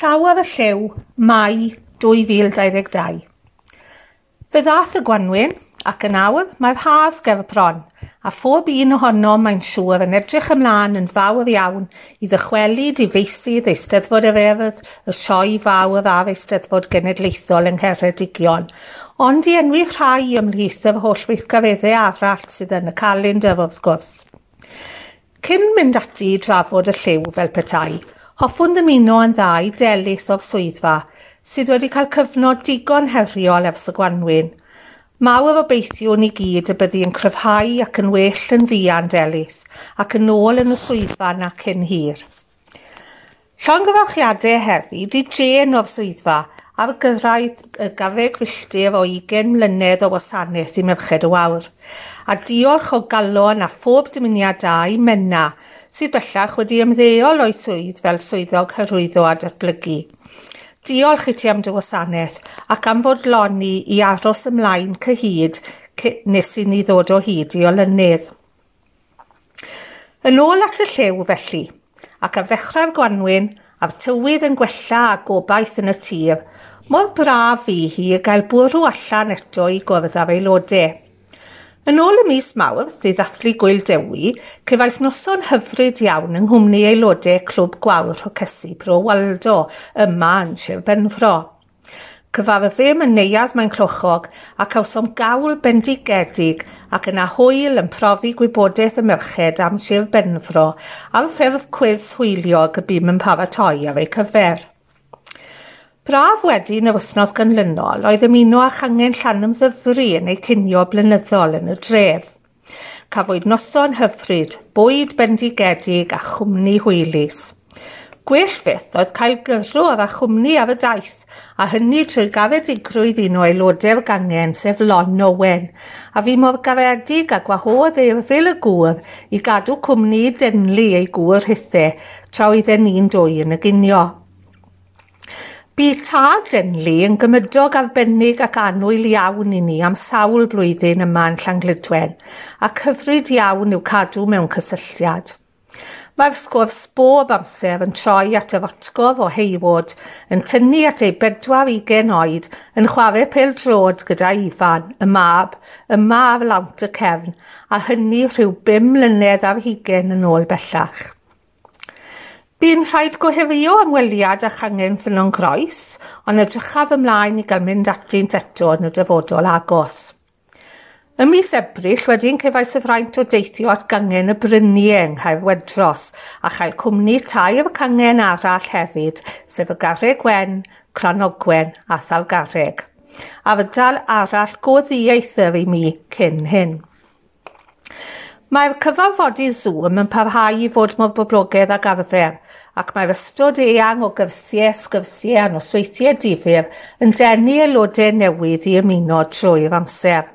Llawodd y lliw Mai 2022. Fe ddath y gwanwyn ac yn awr mae'r haf gerbron a phob un ohono mae'n siŵr yn edrych ymlaen yn fawr iawn i ddychwelyd i feysydd Eisteddfod yr Urdd, y sioe fawr a'r Eisteddfod Genedlaethol yng Ngheredigion, ond i enwi rhai ymhlith yr holl weithgareddau arall sydd yn y calendar wrth gwrs. Cyn mynd ati i drafod y lliw fel petai, Hoffwn ddymuno yn dda i Delys o'r swyddfa sydd wedi cael cyfnod digon heriol ers y Gwanwyn. Mawr obeithiwn ni gyd y byddu yn cryfhau ac yn well yn fuan Delys ac yn ôl yn y swyddfa na cyn hir. Llongyfarchiadau hefyd i Jane o'r swyddfa ar gyrraedd y gafeg filltir o 20 mlynedd o wasanaeth i Merched y Wawr. A diolch o galon a phob dymuniad da i Menna, sydd bellach wedi ymddeol o'i swydd fel swyddog hyrwyddo a datblygu. Diolch i ti am dy wasanaeth ac am fod loni i aros ymlaen cyhyd nes i ni ddod o hyd i olynydd. Yn ôl at y llew felly, ac ar ddechrau'r gwanwyn, a'r tywydd yn gwella a gobaith yn y tir, Mor braf i hi y gael bwrw allan eto i gwrdd ar aelodau. Yn ôl y mis Mawrth i ddathlu Gwyl Dewi, cefais noson hyfryd iawn yng nghwmni aelodau Clwb Gwawr Rhocesi Bro Waldo yma yn Sir Benfro. Cyfarfym yn neuadd mae'n clochog a cawsom gawl bendigedig ac yna hwyl yn profi gwybodaeth y merched am Sir Benfro a'r ffurf cwiz hwyliog y bum yn paratoi ar ei cyfer. Braf wedyn y wythnos ganlynol oedd ymuno â changen Llanymddyfri yn ei cinio blynyddol yn y dref. Cafwyd noson hyfryd, bwyd bendigedig a chwmni hwylus. Gwell fydd oedd cael gyrrw a chwmni af y daith, a hynny trwy gafedigrwydd un o aelodau'r gangen sef Lon Owen, a fi modd gafedig a gwahodd eirddil y gŵr i gadw cwmni denlu ei gŵr hithau tra oedden ni'n dwy yn y ginio. Bu tad Denli yn gymydog arbennig ac anwyl iawn i ni am sawl blwyddyn yma yn Llanglydwen ac hyfryd iawn i'w cadw mewn cysylltiad. Mae'r sgwrs bob amser yn troi at yr otgof o Heywod yn tynnu at ei bedwar ugen oed yn chwarae pel drod gyda Ifan, y mab, y mab lawnt y cefn, a hynny rhyw bum mlynedd ar hugen yn ôl bellach. Bu'n rhaid gohirio ymweliad â Changen Ffynon Croes, ond edrychaf ymlaen i gael mynd atynt eto yn y dyfodol agos. Ym mis Ebrill wedi'n cefais y fraint o deithio at gangen y bryniau yng Nghaerwedros a chael cwmni tai efo cangen arall hefyd, sef y Garreg Wen, Cronogwen a Thalgarreg. A fydal arall go i mi cyn hyn. Mae'r cyfarfodi Zoom yn parhau i fod mor boblogaidd ag arfer, ac mae'r ystod eang o gyrsiau, sgyrsiau a nosweithiau difyr yn denu aelodau newydd i ymuno trwy'r amser.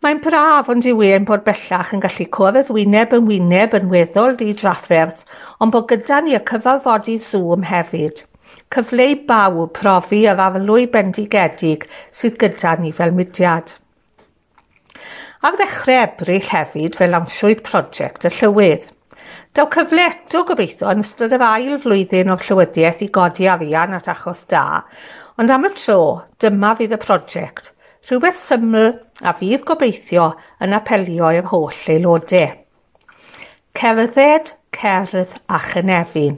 Mae'n braf ond i wein bod bellach yn gallu cwrdd wyneb yn wyneb yn weddol di drafferth, ond bod gyda ni y cyfarfodi Zoom hefyd. Cyfle i bawb profi yr arlwy bendigedig sydd gyda ni fel mudiad. Ar ddechrau ebryll hefyd fe lawnswyd prosiect y llywydd. Daw cyfle eto gobeithio yn ystod yr ail flwyddyn o'r llywydiaeth i godi arian at achos da, ond am y tro, dyma fydd y prosiect, rhywbeth syml a fydd gobeithio yn apelio i'r holl aelodau. Cerdded, cerdd a chynefin.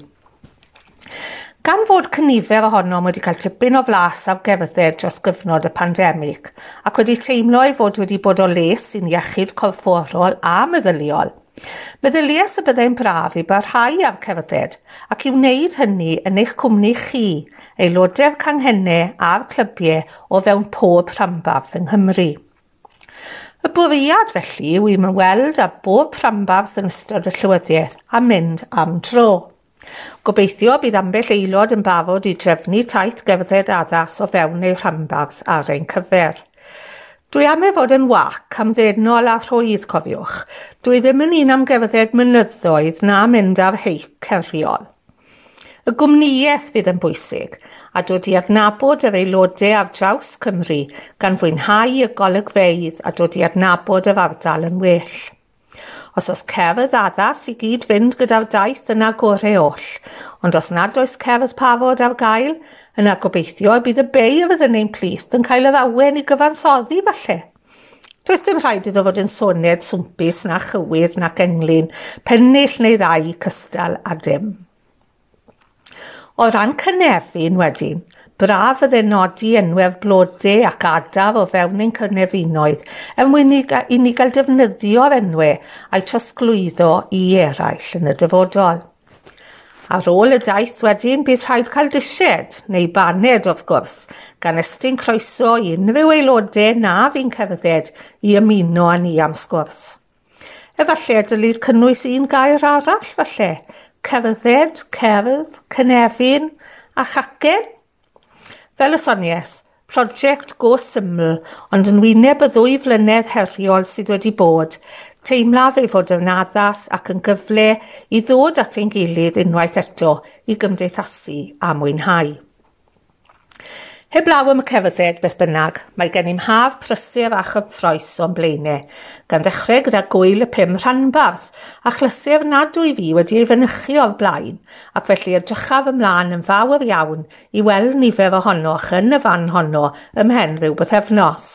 Gan fod cynifer ohonom wedi cael tipyn o flas ar gerdded dros gyfnod y pandemig ac wedi teimlo ei fod wedi bod o les sy'n iechyd corfforol a meddyliol, meddyliais y byddai'n braf i barhau ar cerdded ac i wneud hynny yn eich cwmni chi, aelodau'r canghennau a'r clybiau o fewn pob rhambarth yng Nghymru. Y bwriad felly yw i weld â bob rhambarth yn ystod y llywyddiaeth a mynd am dro. Gobeithio bydd ambell aelod yn barod i drefnu taith gerdded addas o fewn eu rhanbarth ar ein cyfer. Dwi am ei fod yn wac am ddednol a rhwydd cofiwch. Dwi ddim yn un am gerdded mynyddoedd na mynd ar heic ceriol. Y gwmnïaeth fydd yn bwysig a dod i adnabod yr aelodau ar draws Cymru gan fwynhau y golygfeidd a dod i adnabod yr ardal yn well. Os oes cerdd addas i gyd fynd gyda'r daith yna gorau oll, ond os nad oes cerdd pafod ar gael, yna gobeithio y bydd y bei a fydden ein plith yn cael yr awen i gyfansoddi falle. Does dim rhaid iddo fod yn soned swmpus na chywydd nac englyn, pennill neu ddau cystal a dim. O ran cynefin wedyn, Braf fydde nodi enwef blodau ac adaf o fewn ein cynefinoedd er mwyn i ni gael defnyddio'r enwau a'i trosglwyddo i eraill yn y dyfodol. Ar ôl y daith wedyn, bydd rhaid cael disied neu baned wrth gwrs, gan estyn croeso i unrhyw aelodau na fi'n cerdded i ymuno â ni am sgwrs. Efallai dylid cynnwys un gair arall falle, cerdded, cerdd, cynefin a chacen Fel y sonies, prosiect go syml, ond yn wyneb y ddwy flynedd heriol sydd wedi bod, teimlaf ei fod yn addas ac yn gyfle i ddod at ein gilydd unwaith eto i gymdeithasu a mwynhau. Heblaw am y cefyded, beth bynnag, mae gen i'n haf prysur a chyffroes o'n blaenau, gan ddechrau gyda gwyl y pum rhanbarth, a chlysur nadwy fi wedi ei fynychu o'r blaen, ac felly edrychaf ymlaen yn fawr iawn i weld nifer ohonoch yn y fan honno ymhen rhyw bythefnos.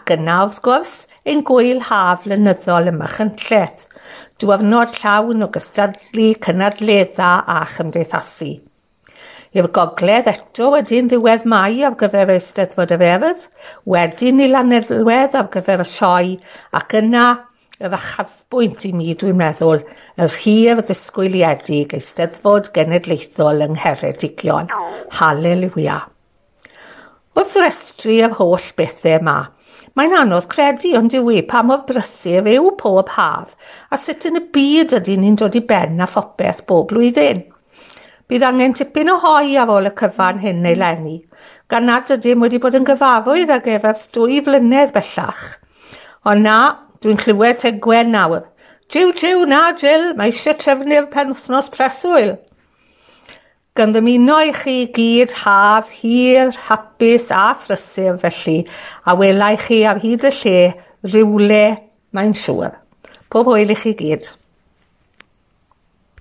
Ac yna, wrth gwrs, ein gwyl haf lynyddol yma chynlleth, diwrnod llawn o gystadlu, cynadledda a chymdeithasu i'r gogledd eto wedyn ddiwedd mai ar gyfer y Eisteddfod Eferydd, wedyn i Lanedwedd ar gyfer y sioe ac yna yr achafbwynt i mi, dwi'n meddwl, y rhir ddisgwyliedig Eisteddfod Genedlaethol yng Ngheredigion. Haleluia. Wrth restru yr holl bethau yma, Mae'n anodd credu ond yw e, i pa mor brysur yw pob haf a sut yn y byd ydy ni'n dod i ben a phopeth bob blwyddyn. Bydd angen tipyn o hoi ar ôl y cyfan hyn neu lenni, gan nad ydym wedi bod yn gyfarwydd ag efers dwy flynedd bellach. Ond na, dwi'n clywed tegwen nawr. Jiw, jiw, na, Jill, mae eisiau trefnu'r penwthnos preswyl. Gan ddymuno i chi gyd haf, hir, hapus a thrysur felly, a welai chi ar hyd y lle, rywle, mae'n siŵr. Pob hwyl i chi gyd.